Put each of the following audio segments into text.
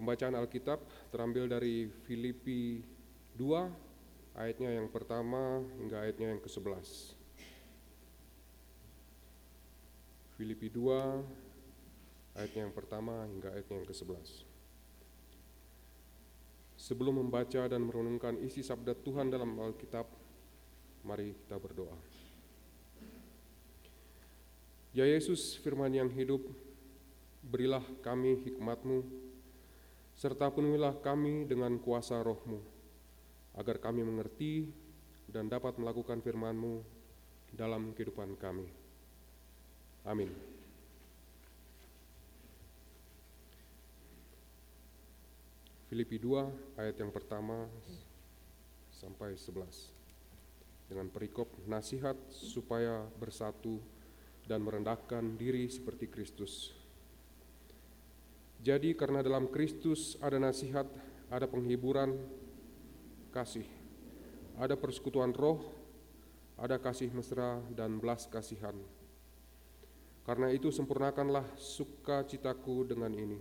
Pembacaan Alkitab terambil dari Filipi 2 ayatnya yang pertama hingga ayatnya yang ke-11. Filipi 2 ayatnya yang pertama hingga ayatnya yang ke-11. Sebelum membaca dan merenungkan isi sabda Tuhan dalam Alkitab, mari kita berdoa. Ya Yesus, firman yang hidup, berilah kami hikmatmu, serta penuhilah kami dengan kuasa rohmu, agar kami mengerti dan dapat melakukan firman-Mu dalam kehidupan kami. Amin. Filipi 2 ayat yang pertama sampai 11 dengan perikop nasihat supaya bersatu dan merendahkan diri seperti Kristus. Jadi karena dalam Kristus ada nasihat, ada penghiburan, kasih, ada persekutuan roh, ada kasih mesra dan belas kasihan. Karena itu sempurnakanlah sukacitaku dengan ini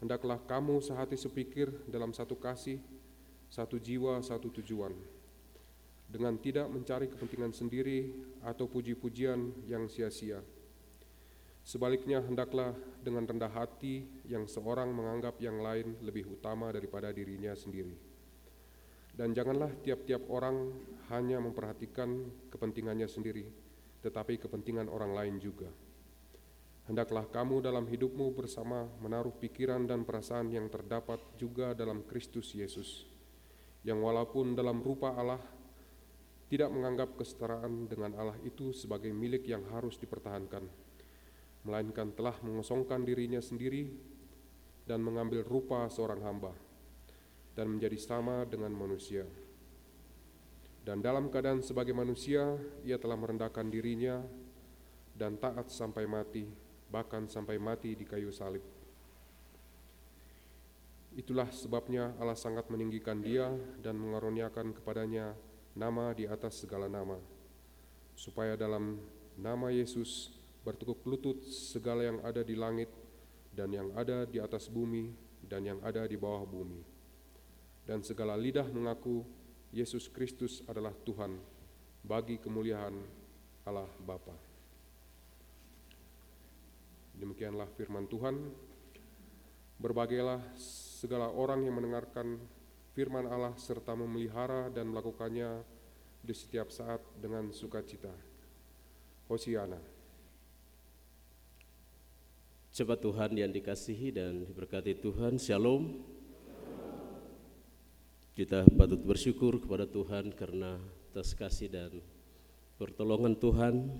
Hendaklah kamu sehati sepikir dalam satu kasih, satu jiwa, satu tujuan, dengan tidak mencari kepentingan sendiri atau puji-pujian yang sia-sia. Sebaliknya, hendaklah dengan rendah hati yang seorang menganggap yang lain lebih utama daripada dirinya sendiri. Dan janganlah tiap-tiap orang hanya memperhatikan kepentingannya sendiri, tetapi kepentingan orang lain juga. Hendaklah kamu dalam hidupmu bersama menaruh pikiran dan perasaan yang terdapat juga dalam Kristus Yesus, yang walaupun dalam rupa Allah tidak menganggap kesetaraan dengan Allah itu sebagai milik yang harus dipertahankan, melainkan telah mengosongkan dirinya sendiri dan mengambil rupa seorang hamba dan menjadi sama dengan manusia. Dan dalam keadaan sebagai manusia, ia telah merendahkan dirinya dan taat sampai mati bahkan sampai mati di kayu salib. Itulah sebabnya Allah sangat meninggikan dia dan mengaruniakan kepadanya nama di atas segala nama, supaya dalam nama Yesus bertukuk lutut segala yang ada di langit dan yang ada di atas bumi dan yang ada di bawah bumi. Dan segala lidah mengaku Yesus Kristus adalah Tuhan bagi kemuliaan Allah Bapa. Demikianlah firman Tuhan. Berbagailah segala orang yang mendengarkan firman Allah serta memelihara dan melakukannya di setiap saat dengan sukacita. Hosiana. Coba Tuhan yang dikasihi dan diberkati. Tuhan, Shalom. Kita patut bersyukur kepada Tuhan karena atas kasih dan pertolongan Tuhan.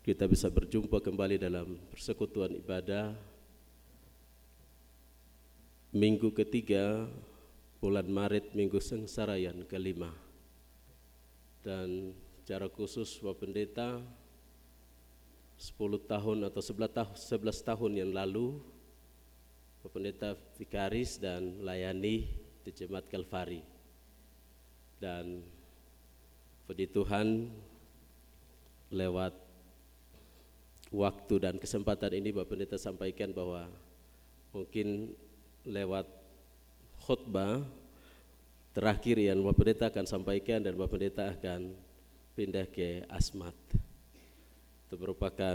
Kita bisa berjumpa kembali dalam persekutuan ibadah. Minggu ketiga bulan Maret minggu sengsara yang kelima. Dan cara khusus Bapak Pendeta 10 tahun atau 11 tahun, 11 tahun yang lalu Bapak Pendeta Vikaris dan layani di Jemaat Kalvari dan puji Tuhan lewat waktu dan kesempatan ini Bapak Pendeta sampaikan bahwa mungkin lewat khutbah terakhir yang Bapak Pendeta akan sampaikan dan Bapak Pendeta akan pindah ke Asmat. Itu merupakan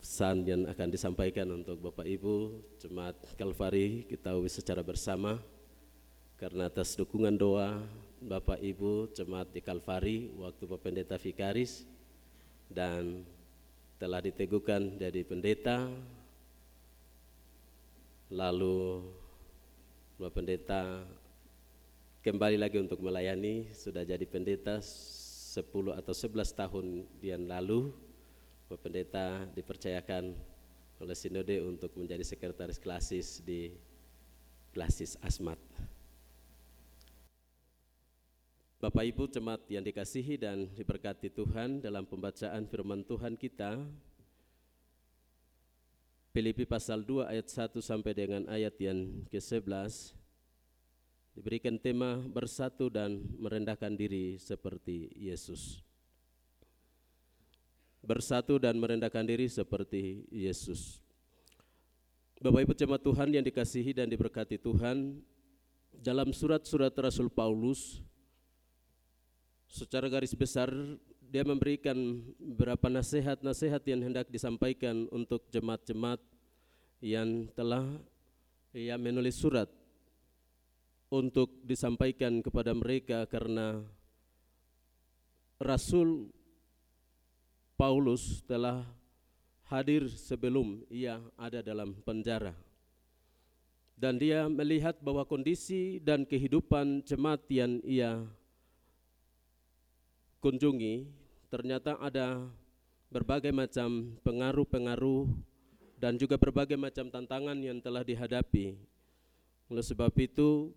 pesan yang akan disampaikan untuk Bapak Ibu Jemaat Kalvari. Kita secara bersama. Karena atas dukungan doa Bapak Ibu Jemaat di Kalvari waktu Bapak Pendeta Vikaris dan telah diteguhkan jadi pendeta. Lalu Bapak Pendeta kembali lagi untuk melayani sudah jadi pendeta 10 atau 11 tahun yang lalu Bapak Pendeta dipercayakan oleh Sinode untuk menjadi sekretaris klasis di klasis Asmat. Bapak Ibu jemaat yang dikasihi dan diberkati Tuhan dalam pembacaan firman Tuhan kita Filipi pasal 2 ayat 1 sampai dengan ayat yang ke-11 diberikan tema bersatu dan merendahkan diri seperti Yesus. Bersatu dan merendahkan diri seperti Yesus. Bapak Ibu jemaat Tuhan yang dikasihi dan diberkati Tuhan, dalam surat-surat Rasul Paulus secara garis besar dia memberikan beberapa nasihat-nasihat yang hendak disampaikan untuk jemaat-jemaat yang telah ia menulis surat untuk disampaikan kepada mereka karena Rasul Paulus telah hadir sebelum ia ada dalam penjara. Dan dia melihat bahwa kondisi dan kehidupan jemaat yang ia kunjungi ternyata ada berbagai macam pengaruh-pengaruh dan juga berbagai macam tantangan yang telah dihadapi. Oleh sebab itu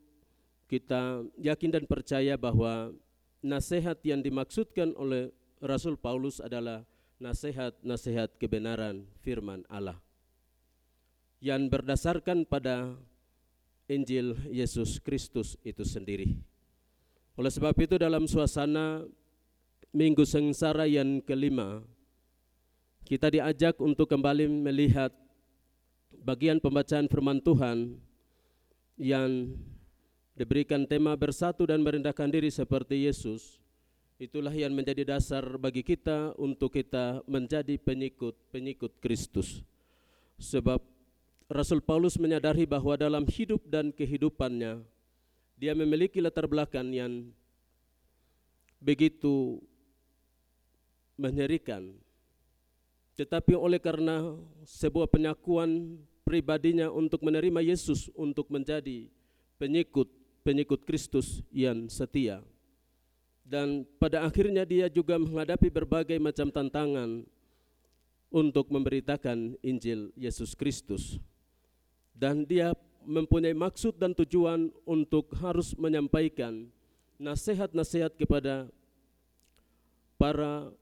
kita yakin dan percaya bahwa nasihat yang dimaksudkan oleh Rasul Paulus adalah nasihat-nasihat kebenaran firman Allah yang berdasarkan pada Injil Yesus Kristus itu sendiri. Oleh sebab itu dalam suasana minggu sengsara yang kelima, kita diajak untuk kembali melihat bagian pembacaan firman Tuhan yang diberikan tema bersatu dan merendahkan diri seperti Yesus Itulah yang menjadi dasar bagi kita untuk kita menjadi pengikut-pengikut Kristus. Sebab Rasul Paulus menyadari bahwa dalam hidup dan kehidupannya dia memiliki latar belakang yang begitu menyerikan. Tetapi oleh karena sebuah penyakuan pribadinya untuk menerima Yesus untuk menjadi pengikut pengikut Kristus yang setia dan pada akhirnya dia juga menghadapi berbagai macam tantangan untuk memberitakan Injil Yesus Kristus. Dan dia mempunyai maksud dan tujuan untuk harus menyampaikan nasihat-nasihat kepada para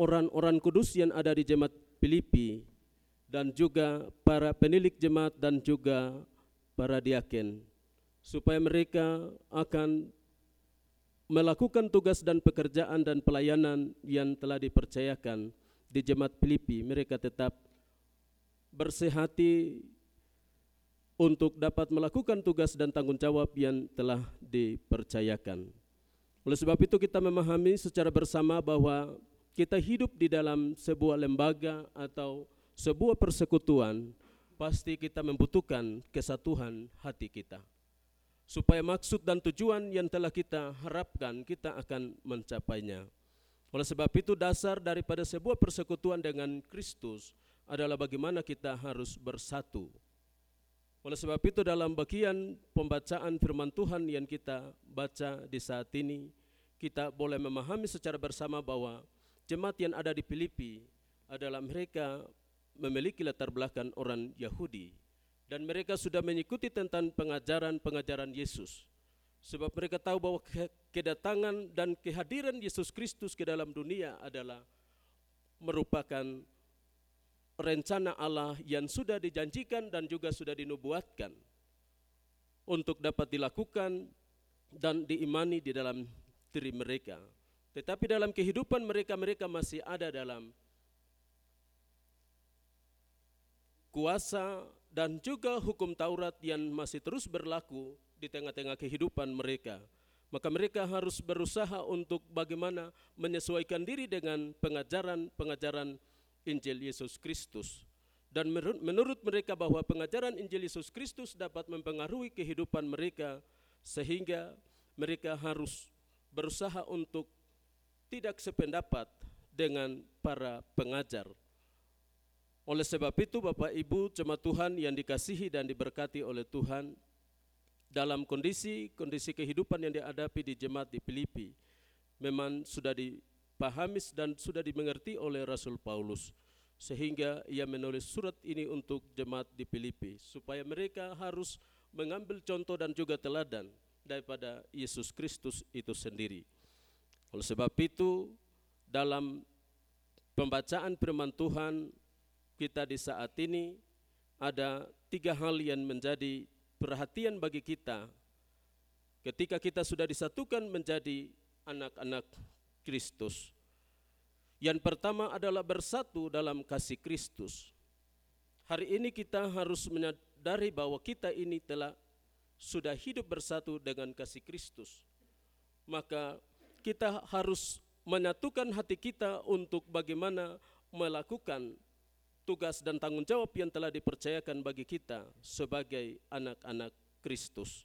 orang-orang kudus yang ada di jemaat Filipi dan juga para penilik jemaat dan juga para diaken supaya mereka akan melakukan tugas dan pekerjaan dan pelayanan yang telah dipercayakan di jemaat Filipi, mereka tetap bersehati untuk dapat melakukan tugas dan tanggung jawab yang telah dipercayakan. Oleh sebab itu kita memahami secara bersama bahwa kita hidup di dalam sebuah lembaga atau sebuah persekutuan, pasti kita membutuhkan kesatuan hati kita supaya maksud dan tujuan yang telah kita harapkan kita akan mencapainya. Oleh sebab itu dasar daripada sebuah persekutuan dengan Kristus adalah bagaimana kita harus bersatu. Oleh sebab itu dalam bagian pembacaan firman Tuhan yang kita baca di saat ini, kita boleh memahami secara bersama bahwa jemaat yang ada di Filipi adalah mereka memiliki latar belakang orang Yahudi dan mereka sudah mengikuti tentang pengajaran-pengajaran Yesus. Sebab mereka tahu bahwa kedatangan dan kehadiran Yesus Kristus ke dalam dunia adalah merupakan rencana Allah yang sudah dijanjikan dan juga sudah dinubuatkan untuk dapat dilakukan dan diimani di dalam diri mereka. Tetapi dalam kehidupan mereka, mereka masih ada dalam kuasa dan juga hukum Taurat yang masih terus berlaku di tengah-tengah kehidupan mereka. Maka mereka harus berusaha untuk bagaimana menyesuaikan diri dengan pengajaran-pengajaran Injil Yesus Kristus. Dan menurut mereka bahwa pengajaran Injil Yesus Kristus dapat mempengaruhi kehidupan mereka sehingga mereka harus berusaha untuk tidak sependapat dengan para pengajar oleh sebab itu Bapak Ibu jemaat Tuhan yang dikasihi dan diberkati oleh Tuhan dalam kondisi-kondisi kehidupan yang dihadapi di jemaat di Filipi memang sudah dipahami dan sudah dimengerti oleh Rasul Paulus sehingga ia menulis surat ini untuk jemaat di Filipi supaya mereka harus mengambil contoh dan juga teladan daripada Yesus Kristus itu sendiri. Oleh sebab itu dalam pembacaan firman Tuhan kita di saat ini ada tiga hal yang menjadi perhatian bagi kita ketika kita sudah disatukan menjadi anak-anak Kristus. Yang pertama adalah bersatu dalam kasih Kristus. Hari ini kita harus menyadari bahwa kita ini telah sudah hidup bersatu dengan kasih Kristus. Maka kita harus menyatukan hati kita untuk bagaimana melakukan tugas dan tanggung jawab yang telah dipercayakan bagi kita sebagai anak-anak Kristus.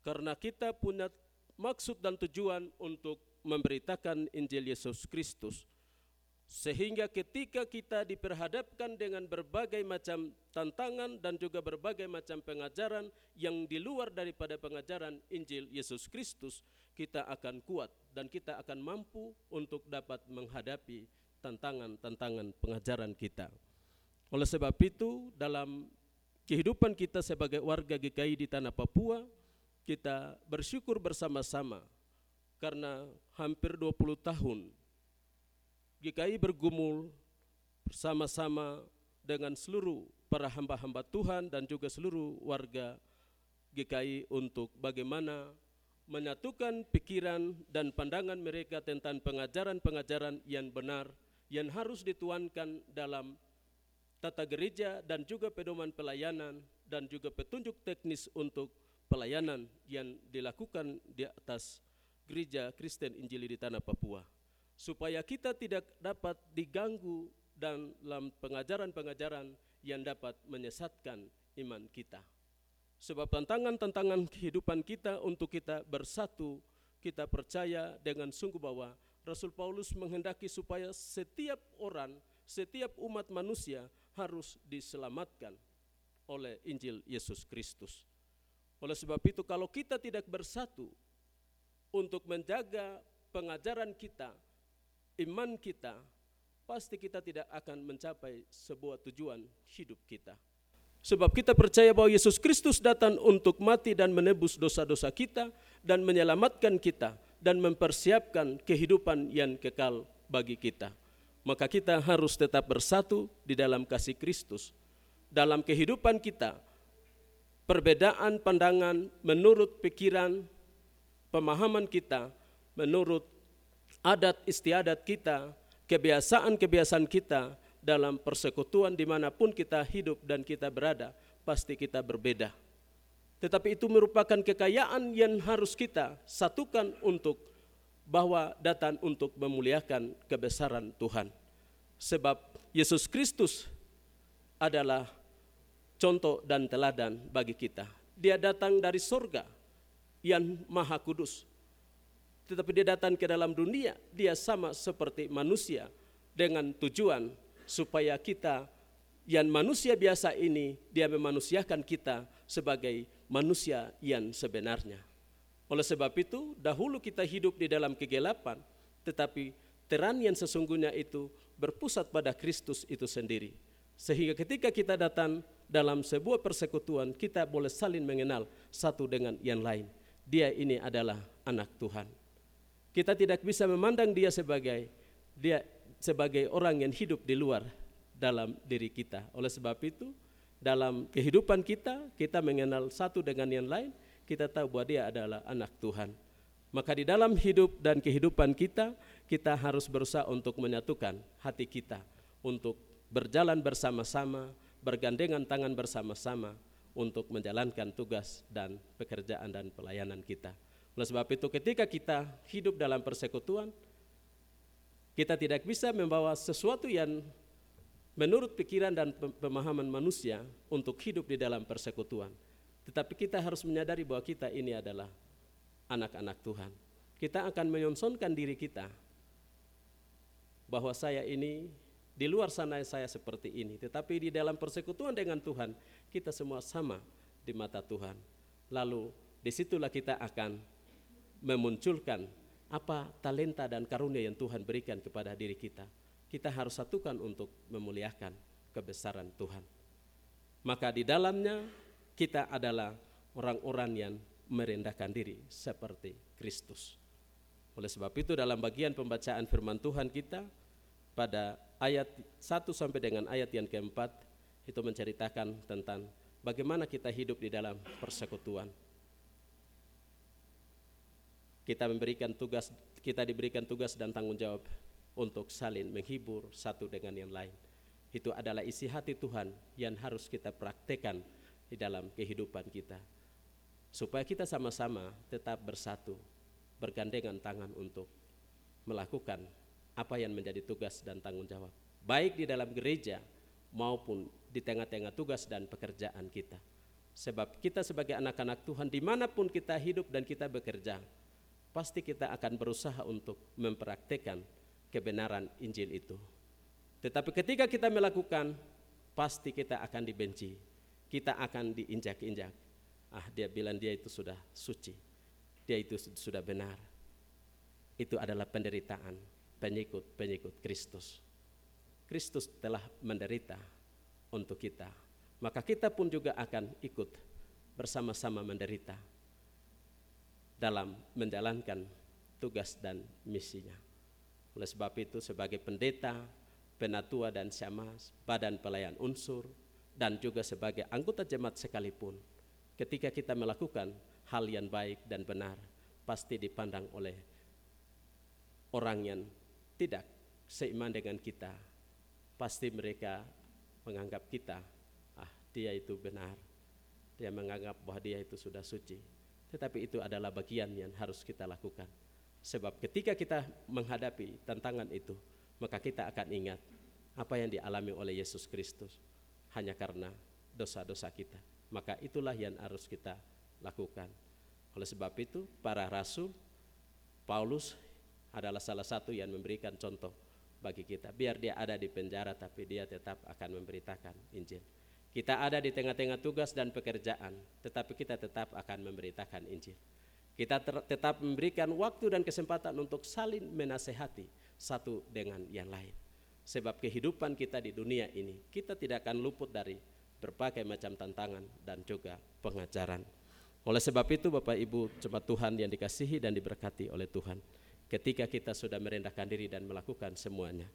Karena kita punya maksud dan tujuan untuk memberitakan Injil Yesus Kristus. Sehingga ketika kita diperhadapkan dengan berbagai macam tantangan dan juga berbagai macam pengajaran yang di luar daripada pengajaran Injil Yesus Kristus, kita akan kuat dan kita akan mampu untuk dapat menghadapi tantangan-tantangan pengajaran kita. Oleh sebab itu, dalam kehidupan kita sebagai warga GKI di tanah Papua, kita bersyukur bersama-sama karena hampir 20 tahun GKI bergumul bersama-sama dengan seluruh para hamba-hamba Tuhan dan juga seluruh warga GKI untuk bagaimana menyatukan pikiran dan pandangan mereka tentang pengajaran-pengajaran yang benar yang harus dituankan dalam tata gereja dan juga pedoman pelayanan dan juga petunjuk teknis untuk pelayanan yang dilakukan di atas gereja Kristen Injili di tanah Papua supaya kita tidak dapat diganggu dalam pengajaran-pengajaran yang dapat menyesatkan iman kita. Sebab tantangan-tantangan kehidupan kita untuk kita bersatu, kita percaya dengan sungguh bahwa Rasul Paulus menghendaki supaya setiap orang, setiap umat manusia harus diselamatkan oleh Injil Yesus Kristus. Oleh sebab itu kalau kita tidak bersatu untuk menjaga pengajaran kita, iman kita, pasti kita tidak akan mencapai sebuah tujuan hidup kita. Sebab kita percaya bahwa Yesus Kristus datang untuk mati dan menebus dosa-dosa kita dan menyelamatkan kita dan mempersiapkan kehidupan yang kekal bagi kita. Maka kita harus tetap bersatu di dalam kasih Kristus. Dalam kehidupan kita, perbedaan pandangan menurut pikiran, pemahaman kita, menurut adat istiadat kita, kebiasaan-kebiasaan kita dalam persekutuan di mana pun kita hidup dan kita berada, pasti kita berbeda. Tetapi itu merupakan kekayaan yang harus kita satukan untuk bahwa datang untuk memuliakan kebesaran Tuhan. Sebab Yesus Kristus adalah contoh dan teladan bagi kita. Dia datang dari sorga yang maha kudus tetapi dia datang ke dalam dunia, dia sama seperti manusia dengan tujuan supaya kita yang manusia biasa ini dia memanusiakan kita sebagai manusia yang sebenarnya. Oleh sebab itu, dahulu kita hidup di dalam kegelapan, tetapi terang yang sesungguhnya itu berpusat pada Kristus itu sendiri. Sehingga ketika kita datang dalam sebuah persekutuan, kita boleh saling mengenal satu dengan yang lain. Dia ini adalah anak Tuhan. Kita tidak bisa memandang dia sebagai dia sebagai orang yang hidup di luar dalam diri kita. Oleh sebab itu, dalam kehidupan kita, kita mengenal satu dengan yang lain, kita tahu bahwa dia adalah anak Tuhan. Maka di dalam hidup dan kehidupan kita, kita harus berusaha untuk menyatukan hati kita, untuk berjalan bersama-sama, bergandengan tangan bersama-sama, untuk menjalankan tugas dan pekerjaan dan pelayanan kita. Oleh sebab itu ketika kita hidup dalam persekutuan, kita tidak bisa membawa sesuatu yang menurut pikiran dan pemahaman manusia untuk hidup di dalam persekutuan. Tetapi kita harus menyadari bahwa kita ini adalah anak-anak Tuhan. Kita akan menyonsonkan diri kita bahwa saya ini di luar sana saya seperti ini, tetapi di dalam persekutuan dengan Tuhan kita semua sama di mata Tuhan. Lalu di situlah kita akan memunculkan apa talenta dan karunia yang Tuhan berikan kepada diri kita. Kita harus satukan untuk memuliakan kebesaran Tuhan. Maka di dalamnya kita adalah orang-orang yang merendahkan diri seperti Kristus. Oleh sebab itu dalam bagian pembacaan firman Tuhan kita pada ayat 1 sampai dengan ayat yang keempat itu menceritakan tentang bagaimana kita hidup di dalam persekutuan kita memberikan tugas kita diberikan tugas dan tanggung jawab untuk saling menghibur satu dengan yang lain. Itu adalah isi hati Tuhan yang harus kita praktekkan di dalam kehidupan kita. Supaya kita sama-sama tetap bersatu, bergandengan tangan untuk melakukan apa yang menjadi tugas dan tanggung jawab. Baik di dalam gereja maupun di tengah-tengah tugas dan pekerjaan kita. Sebab kita sebagai anak-anak Tuhan di mana pun kita hidup dan kita bekerja, pasti kita akan berusaha untuk mempraktekkan kebenaran Injil itu. Tetapi ketika kita melakukan, pasti kita akan dibenci. Kita akan diinjak-injak. Ah, dia bilang dia itu sudah suci. Dia itu sudah benar. Itu adalah penderitaan pengikut-pengikut Kristus. Kristus telah menderita untuk kita. Maka kita pun juga akan ikut bersama-sama menderita dalam menjalankan tugas dan misinya. Oleh sebab itu sebagai pendeta penatua dan syamas, badan pelayan unsur, dan juga sebagai anggota jemaat sekalipun, ketika kita melakukan hal yang baik dan benar, pasti dipandang oleh orang yang tidak seiman dengan kita. Pasti mereka menganggap kita, ah dia itu benar, dia menganggap bahwa dia itu sudah suci. Tetapi itu adalah bagian yang harus kita lakukan. Sebab ketika kita menghadapi tantangan itu, maka kita akan ingat apa yang dialami oleh Yesus Kristus hanya karena dosa-dosa kita. Maka itulah yang harus kita lakukan. Oleh sebab itu, para rasul Paulus adalah salah satu yang memberikan contoh bagi kita. Biar dia ada di penjara tapi dia tetap akan memberitakan Injil. Kita ada di tengah-tengah tugas dan pekerjaan, tetapi kita tetap akan memberitakan Injil. Kita tetap memberikan waktu dan kesempatan untuk saling menasehati satu dengan yang lain. Sebab kehidupan kita di dunia ini, kita tidak akan luput dari berbagai macam tantangan dan juga pengajaran. Oleh sebab itu Bapak Ibu jemaat Tuhan yang dikasihi dan diberkati oleh Tuhan, ketika kita sudah merendahkan diri dan melakukan semuanya,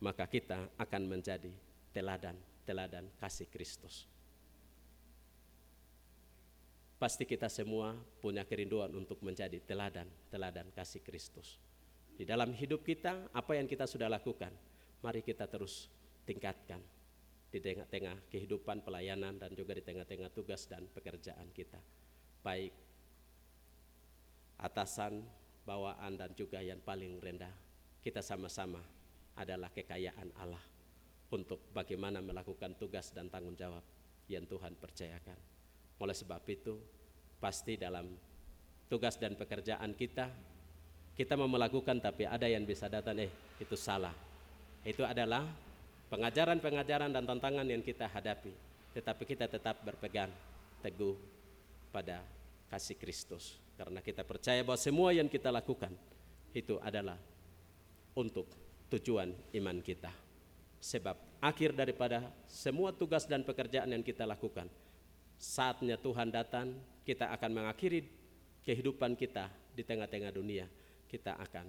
maka kita akan menjadi teladan-teladan kasih Kristus. Pasti kita semua punya kerinduan untuk menjadi teladan-teladan kasih Kristus. Di dalam hidup kita, apa yang kita sudah lakukan, mari kita terus tingkatkan di tengah-tengah kehidupan pelayanan dan juga di tengah-tengah tugas dan pekerjaan kita. Baik atasan, bawaan dan juga yang paling rendah, kita sama-sama adalah kekayaan Allah untuk bagaimana melakukan tugas dan tanggung jawab yang Tuhan percayakan. Oleh sebab itu, pasti dalam tugas dan pekerjaan kita kita mau melakukan tapi ada yang bisa datang eh itu salah itu adalah pengajaran-pengajaran dan tantangan yang kita hadapi. Tetapi kita tetap berpegang teguh pada kasih Kristus. Karena kita percaya bahwa semua yang kita lakukan itu adalah untuk tujuan iman kita. Sebab akhir daripada semua tugas dan pekerjaan yang kita lakukan saatnya Tuhan datang, kita akan mengakhiri kehidupan kita di tengah-tengah dunia. Kita akan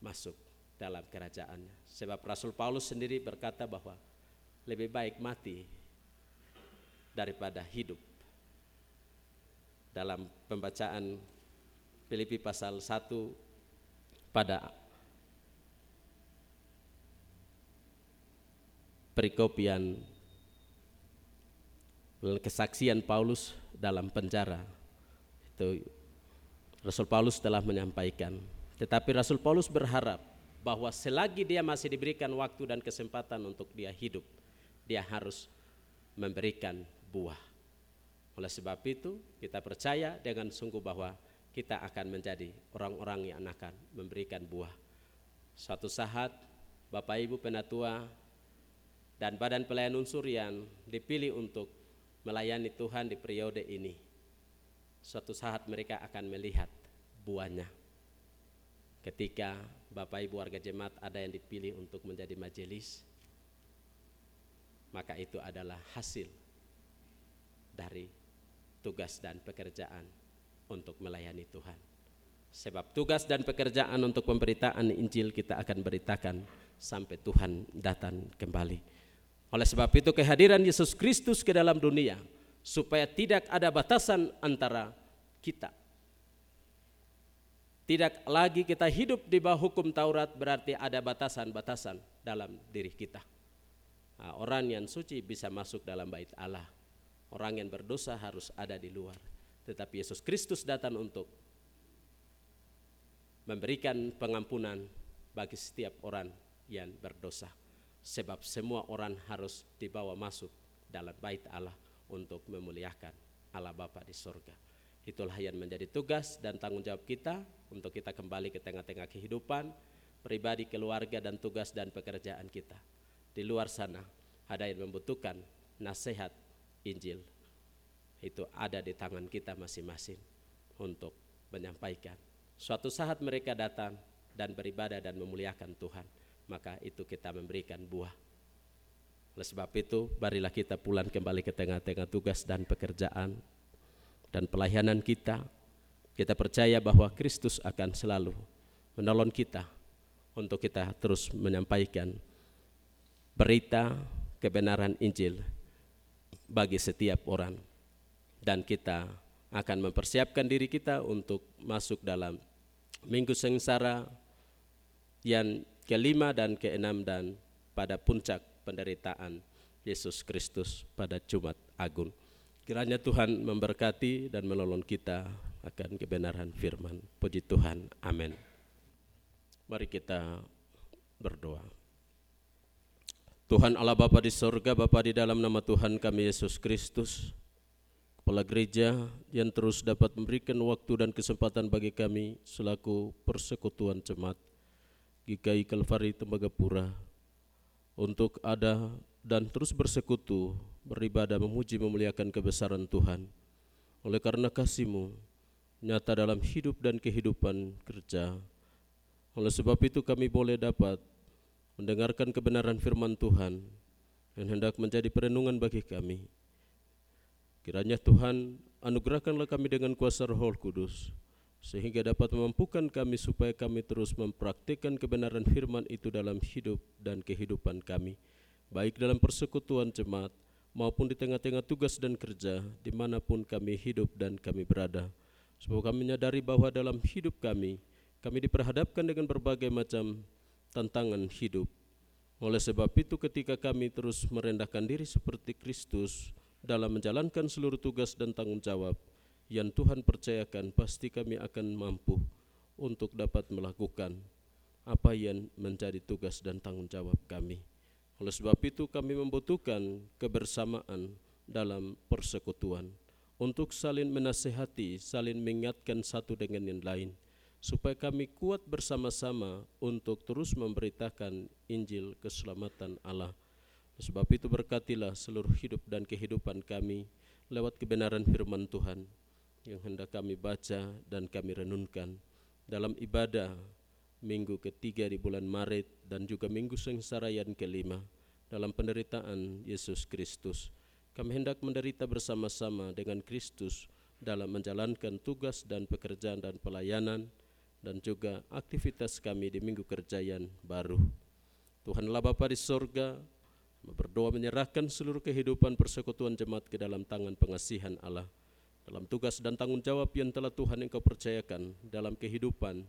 masuk dalam kerajaannya. Sebab Rasul Paulus sendiri berkata bahwa lebih baik mati daripada hidup. Dalam pembacaan Filipi pasal 1 pada perikop yang kesaksian Paulus dalam penjara. Itu Rasul Paulus telah menyampaikan. Tetapi Rasul Paulus berharap bahwa selagi dia masih diberikan waktu dan kesempatan untuk dia hidup, dia harus memberikan buah. Oleh sebab itu, kita percaya dengan sungguh bahwa kita akan menjadi orang-orang yang akan memberikan buah. Suatu saat, Bapak Ibu Penatua dan Badan Pelayan Unsur yang dipilih untuk melayani Tuhan di periode ini. Suatu saat mereka akan melihat buahnya. Ketika Bapak Ibu warga jemaat ada yang dipilih untuk menjadi majelis, maka itu adalah hasil dari tugas dan pekerjaan untuk melayani Tuhan. Sebab tugas dan pekerjaan untuk pemberitaan Injil kita akan beritakan sampai Tuhan datang kembali. Oleh sebab itu kehadiran Yesus Kristus ke dalam dunia supaya tidak ada batasan antara kita. Tidak lagi kita hidup di bawah hukum Taurat berarti ada batasan-batasan dalam diri kita. Ah, orang yang suci bisa masuk dalam bait Allah. Orang yang berdosa harus ada di luar. Tetapi Yesus Kristus datang untuk memberikan pengampunan bagi setiap orang yang berdosa. Sebab semua orang harus dibawa masuk dalam bait Allah untuk memuliakan Allah Bapa di sorga. Itulah yang menjadi tugas dan tanggung jawab kita untuk kita kembali ke tengah-tengah kehidupan, pribadi, keluarga, dan tugas dan pekerjaan kita di luar sana ada yang membutuhkan nasihat Injil. Itu ada di tangan kita masing-masing untuk menyampaikan. Suatu saat mereka datang dan beribadah dan memuliakan Tuhan, maka itu kita memberikan buah. Oleh sebab itu, marilah kita pulang kembali ke tengah-tengah tugas dan pekerjaan dan pelayanan kita. Kita percaya bahwa Kristus akan selalu menolong kita untuk kita terus menyampaikan berita kebenaran Injil bagi setiap orang dan kita akan mempersiapkan diri kita untuk masuk dalam minggu sengsara yang kelima dan keenam dan pada puncak penderitaan Yesus Kristus pada Jumat Agung. Kiranya Tuhan memberkati dan menolong kita akan kebenaran firman. Puji Tuhan. Amin. Mari kita berdoa. Tuhan Allah Bapa di sorga, Bapa di dalam nama Tuhan kami Yesus Kristus, Kepala gereja yang terus dapat memberikan waktu dan kesempatan bagi kami selaku persekutuan jemaat GKI Kalvari Tembagapura untuk ada dan terus bersekutu, beribadah, memuji, memuliakan kebesaran Tuhan. Oleh karena kasih-Mu, nyata dalam hidup dan kehidupan kerja. Oleh sebab itu kami boleh dapat mendengarkan kebenaran firman Tuhan yang hendak menjadi perenungan bagi kami. Kiranya Tuhan anugerahkanlah kami dengan kuasa roh kudus, sehingga dapat memampukan kami supaya kami terus mempraktikkan kebenaran firman itu dalam hidup dan kehidupan kami, baik dalam persekutuan jemaat maupun di tengah-tengah tugas dan kerja di mana pun kami hidup dan kami berada. Sebab kami menyadari bahwa dalam hidup kami, kami diperhadapkan dengan berbagai macam tantangan hidup. Oleh sebab itu ketika kami terus merendahkan diri seperti Kristus dalam menjalankan seluruh tugas dan tanggung jawab yang Tuhan percayakan, pasti kami akan mampu untuk dapat melakukan apa yang menjadi tugas dan tanggung jawab kami. Oleh sebab itu kami membutuhkan kebersamaan dalam persekutuan untuk saling menasehati, saling mengingatkan satu dengan yang lain supaya kami kuat bersama-sama untuk terus memberitakan Injil keselamatan Allah. Sebab itu berkatilah seluruh hidup dan kehidupan kami lewat kebenaran firman Tuhan yang hendak kami baca dan kami renungkan dalam ibadah minggu ketiga di bulan Maret dan juga minggu sengsara yang kelima dalam penderitaan Yesus Kristus. Kami hendak menderita bersama-sama dengan Kristus dalam menjalankan tugas dan pekerjaan dan pelayanan dan juga aktivitas kami di minggu kerja yang baru. Tuhanlah Bapa di sorga, berdoa menyerahkan seluruh kehidupan persekutuan jemaat ke dalam tangan pengasihan Allah. Dalam tugas dan tanggung jawab yang telah Tuhan engkau percayakan dalam kehidupan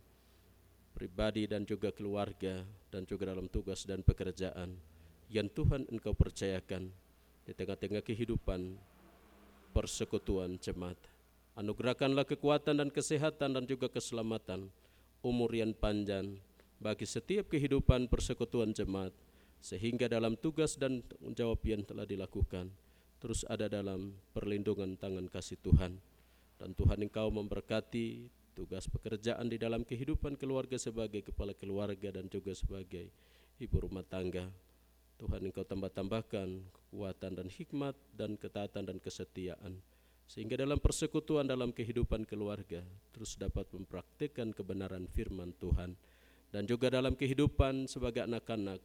pribadi dan juga keluarga dan juga dalam tugas dan pekerjaan yang Tuhan engkau percayakan di tengah-tengah kehidupan persekutuan jemaat. Anugerahkanlah kekuatan dan kesehatan dan juga keselamatan umur yang panjang bagi setiap kehidupan persekutuan jemaat sehingga dalam tugas dan jawab yang telah dilakukan terus ada dalam perlindungan tangan kasih Tuhan dan Tuhan engkau memberkati tugas pekerjaan di dalam kehidupan keluarga sebagai kepala keluarga dan juga sebagai ibu rumah tangga Tuhan engkau tambah-tambahkan kekuatan dan hikmat dan ketaatan dan kesetiaan sehingga dalam persekutuan dalam kehidupan keluarga terus dapat mempraktikkan kebenaran firman Tuhan dan juga dalam kehidupan sebagai anak-anak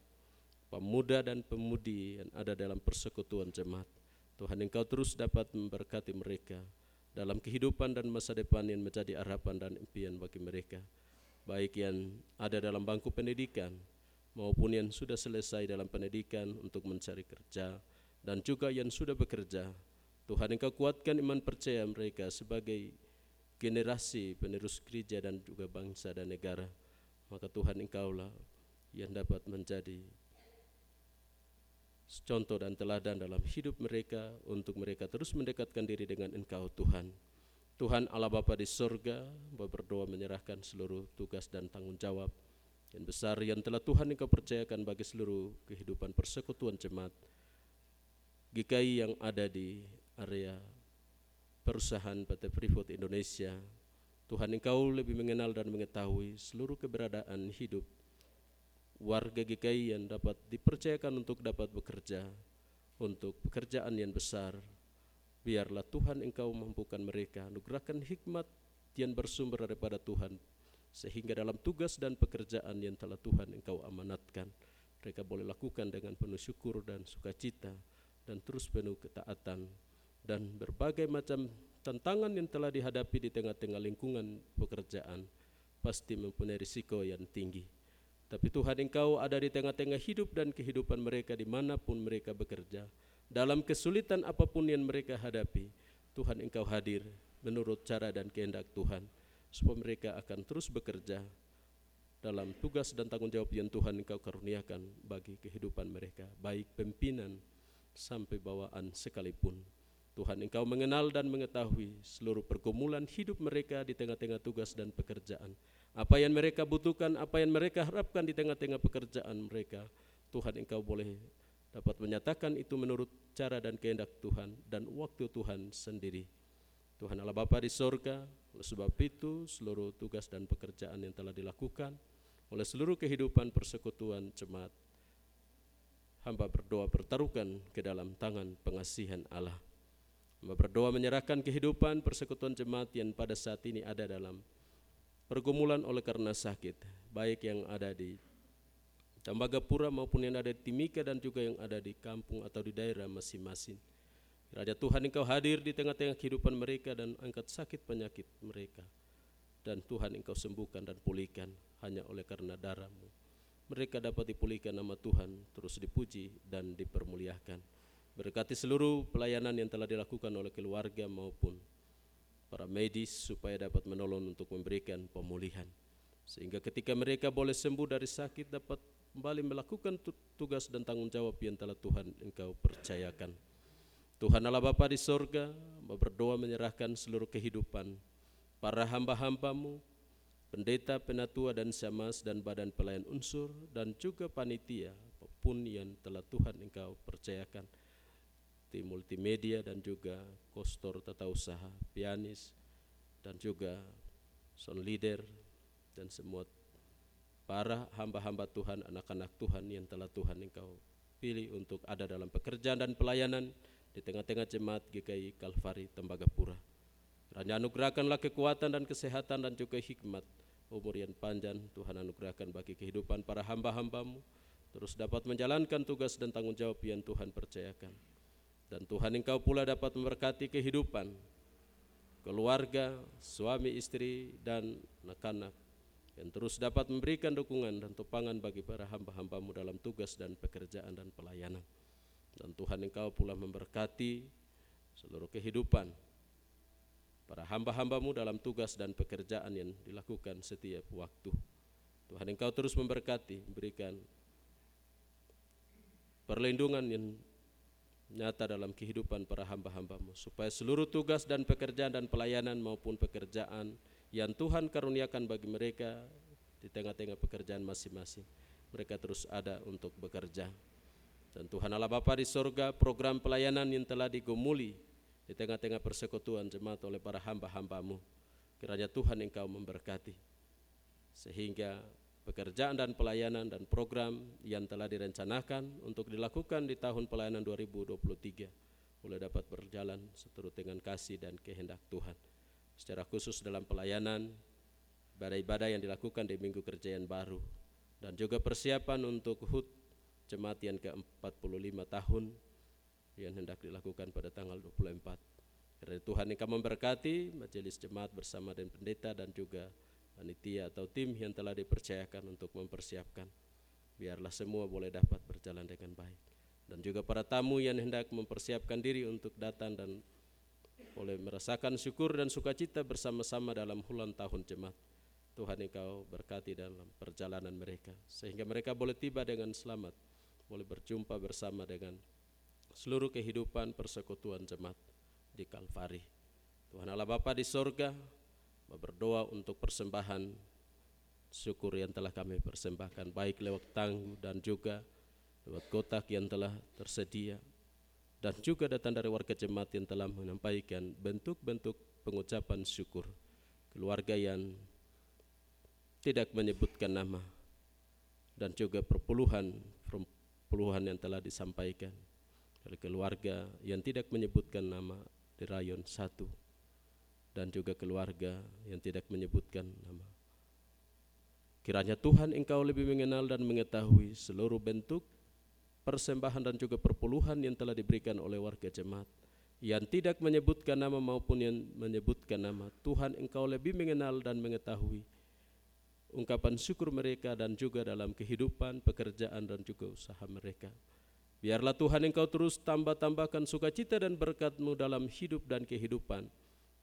pemuda dan pemudi yang ada dalam persekutuan jemaat. Tuhan engkau terus dapat memberkati mereka dalam kehidupan dan masa depan yang menjadi harapan dan impian bagi mereka baik yang ada dalam bangku pendidikan maupun yang sudah selesai dalam pendidikan untuk mencari kerja dan juga yang sudah bekerja Tuhan engkau kuatkan iman percaya mereka sebagai generasi penerus gereja dan juga bangsa dan negara. Maka Tuhan engkaulah yang dapat menjadi contoh dan teladan dalam hidup mereka untuk mereka terus mendekatkan diri dengan Engkau Tuhan. Tuhan Allah Bapa di sorga, berdoa menyerahkan seluruh tugas dan tanggung jawab yang besar yang telah Tuhan Engkau percayakan bagi seluruh kehidupan persekutuan jemaat GKI yang ada di area perusahaan PT Freeport Indonesia. Tuhan Engkau lebih mengenal dan mengetahui seluruh keberadaan hidup warga GKI yang dapat dipercayakan untuk dapat bekerja untuk pekerjaan yang besar. Biarlah Tuhan Engkau mampukan mereka, anugerahkan hikmat yang bersumber daripada Tuhan, sehingga dalam tugas dan pekerjaan yang telah Tuhan Engkau amanatkan, mereka boleh lakukan dengan penuh syukur dan sukacita, dan terus penuh ketaatan, dan berbagai macam tantangan yang telah dihadapi di tengah-tengah lingkungan pekerjaan, pasti mempunyai risiko yang tinggi tapi Tuhan Engkau ada di tengah-tengah hidup dan kehidupan mereka di mana pun mereka bekerja. Dalam kesulitan apa pun yang mereka hadapi, Tuhan Engkau hadir menurut cara dan kehendak Tuhan. Supaya mereka akan terus bekerja dalam tugas dan tanggung jawab yang Tuhan Engkau karuniakan bagi kehidupan mereka. Baik pimpinan sampai bawaan sekalipun. Tuhan Engkau mengenal dan mengetahui seluruh pergumulan hidup mereka di tengah-tengah tugas dan pekerjaan apa yang mereka butuhkan, apa yang mereka harapkan di tengah-tengah pekerjaan mereka, Tuhan Engkau boleh dapat menyatakan itu menurut cara dan kehendak Tuhan dan waktu Tuhan sendiri. Tuhan Allah Bapa di sorga, oleh sebab itu seluruh tugas dan pekerjaan yang telah dilakukan oleh seluruh kehidupan persekutuan jemaat, hamba berdoa pertaruhkan ke dalam tangan pengasihan Allah. Hamba berdoa menyerahkan kehidupan persekutuan jemaat yang pada saat ini ada dalam pergumulan oleh karena sakit, baik yang ada di Tembagapura maupun yang ada di Timika dan juga yang ada di kampung atau di daerah masing-masing. Raja Tuhan Engkau hadir di tengah-tengah kehidupan mereka dan angkat sakit penyakit mereka. Dan Tuhan Engkau sembuhkan dan pulihkan hanya oleh karena darahmu. Mereka dapat dipulihkan nama Tuhan, terus dipuji dan dipermuliakan. Berkati seluruh pelayanan yang telah dilakukan oleh keluarga maupun para medis supaya dapat menolong untuk memberikan pemulihan. Sehingga ketika mereka boleh sembuh dari sakit dapat kembali melakukan tugas dan tanggung jawab yang telah Tuhan engkau percayakan. Tuhan Allah Bapa di sorga berdoa menyerahkan seluruh kehidupan para hamba-hambamu, pendeta, penatua dan syamas dan badan pelayan unsur dan juga panitia apa pun yang telah Tuhan engkau percayakan. Tim multimedia dan juga kostor tata usaha, pianis dan juga sound leader dan semua para hamba-hamba Tuhan, anak-anak Tuhan yang telah Tuhan engkau pilih untuk ada dalam pekerjaan dan pelayanan di tengah-tengah jemaat GKI Kalvari Tembagapura. Kiranya anugerahkanlah kekuatan dan kesehatan dan juga hikmat umur yang panjang Tuhan anugerahkan bagi kehidupan para hamba-hambamu terus dapat menjalankan tugas dan tanggung jawab yang Tuhan percayakan. Dan Tuhan engkau pula dapat memberkati kehidupan, keluarga, suami istri, dan anak-anak yang terus dapat memberikan dukungan dan topangan bagi para hamba-hambamu dalam tugas dan pekerjaan dan pelayanan. Dan Tuhan engkau pula memberkati seluruh kehidupan para hamba-hambamu dalam tugas dan pekerjaan yang dilakukan setiap waktu. Tuhan engkau terus memberkati, memberikan perlindungan yang nyata dalam kehidupan para hamba-hambamu supaya seluruh tugas dan pekerjaan dan pelayanan maupun pekerjaan yang Tuhan karuniakan bagi mereka di tengah-tengah pekerjaan masing-masing mereka terus ada untuk bekerja dan Tuhan Allah Bapa di sorga program pelayanan yang telah digumuli di tengah-tengah persekutuan jemaat oleh para hamba-hambamu kiranya Tuhan engkau memberkati sehingga pekerjaan dan pelayanan dan program yang telah direncanakan untuk dilakukan di tahun pelayanan 2023 mulai dapat berjalan seturut dengan kasih dan kehendak Tuhan. Secara khusus dalam pelayanan, ibadah-ibadah yang dilakukan di minggu kerja yang baru, dan juga persiapan untuk HUT jemaat yang ke-45 tahun yang hendak dilakukan pada tanggal 24. Karena Tuhan yang memberkati majelis jemaat bersama dengan pendeta dan juga panitia atau tim yang telah dipercayakan untuk mempersiapkan. Biarlah semua boleh dapat berjalan dengan baik. Dan juga para tamu yang hendak mempersiapkan diri untuk datang dan boleh merasakan syukur dan sukacita bersama-sama dalam bulan tahun jemaat. Tuhan engkau berkati dalam perjalanan mereka sehingga mereka boleh tiba dengan selamat boleh berjumpa bersama dengan seluruh kehidupan persekutuan jemaat di Kalvari. Tuhan Allah Bapa di sorga, berdoa untuk persembahan syukur yang telah kami persembahkan, baik lewat tangguh dan juga lewat kotak yang telah tersedia, dan juga datang dari warga jemaat yang telah menyampaikan bentuk-bentuk pengucapan syukur, keluarga yang tidak menyebutkan nama, dan juga perpuluhan perpuluhan yang telah disampaikan dari keluarga yang tidak menyebutkan nama di rayon satu dan juga keluarga yang tidak menyebutkan nama. Kiranya Tuhan engkau lebih mengenal dan mengetahui seluruh bentuk persembahan dan juga perpuluhan yang telah diberikan oleh warga jemaat yang tidak menyebutkan nama maupun yang menyebutkan nama. Tuhan engkau lebih mengenal dan mengetahui ungkapan syukur mereka dan juga dalam kehidupan, pekerjaan dan juga usaha mereka. Biarlah Tuhan Engkau terus tambah-tambahkan sukacita dan berkat-Mu dalam hidup dan kehidupan,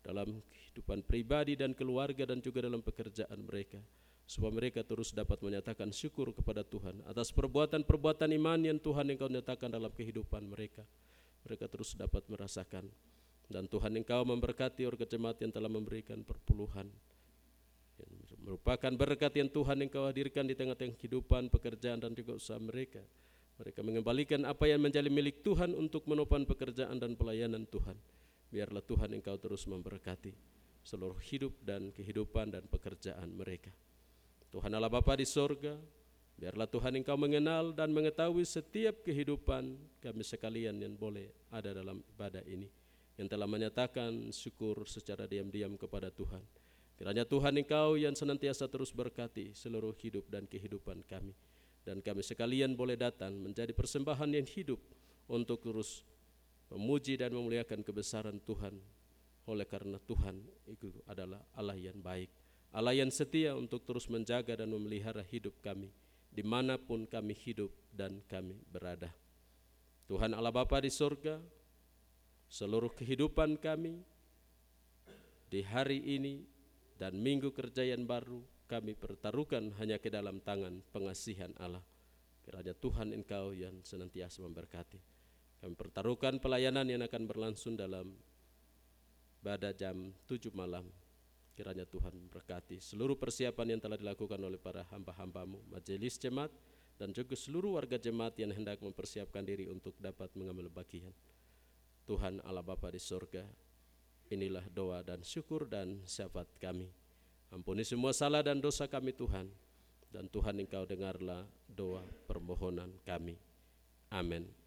dalam kehidupan pribadi dan keluarga dan juga dalam pekerjaan mereka. Supaya mereka terus dapat menyatakan syukur kepada Tuhan atas perbuatan-perbuatan iman yang Tuhan Engkau nyatakan dalam kehidupan mereka. Mereka terus dapat merasakan. Dan Tuhan Engkau memberkati orang jemaat yang telah memberikan perpuluhan. Yang merupakan berkat yang Tuhan Engkau hadirkan di tengah-tengah kehidupan, pekerjaan dan juga usaha mereka. Mereka mengembalikan apa yang menjadi milik Tuhan untuk menopang pekerjaan dan pelayanan Tuhan. Biarlah Tuhan engkau terus memberkati seluruh hidup dan kehidupan dan pekerjaan mereka. Tuhan Allah Bapa di sorga, biarlah Tuhan engkau mengenal dan mengetahui setiap kehidupan kami sekalian yang boleh ada dalam ibadah ini. Yang telah menyatakan syukur secara diam-diam kepada Tuhan. Kiranya Tuhan engkau yang senantiasa terus berkati seluruh hidup dan kehidupan kami. Dan kami sekalian boleh datang menjadi persembahan yang hidup untuk terus memuji dan memuliakan kebesaran Tuhan. Oleh karena Tuhan itu adalah Allah yang baik. Allah yang setia untuk terus menjaga dan memelihara hidup kami di mana pun kami hidup dan kami berada. Tuhan Allah Bapa di surga seluruh kehidupan kami di hari ini dan minggu kerja yang baru kami pertaruhkan hanya ke dalam tangan pengasihan Allah. Kiranya Tuhan Engkau yang senantiasa memberkati. Kami pertaruhkan pelayanan yang akan berlangsung dalam pada jam 7 malam. Kiranya Tuhan memberkati seluruh persiapan yang telah dilakukan oleh para hamba-hambamu, majelis jemaat, dan juga seluruh warga jemaat yang hendak mempersiapkan diri untuk dapat mengambil bagian. Tuhan Allah Bapa di surga, inilah doa dan syukur dan syafaat kami. Ampuni semua salah dan dosa kami Tuhan. Dan Tuhan engkau dengarlah doa permohonan kami. Amin.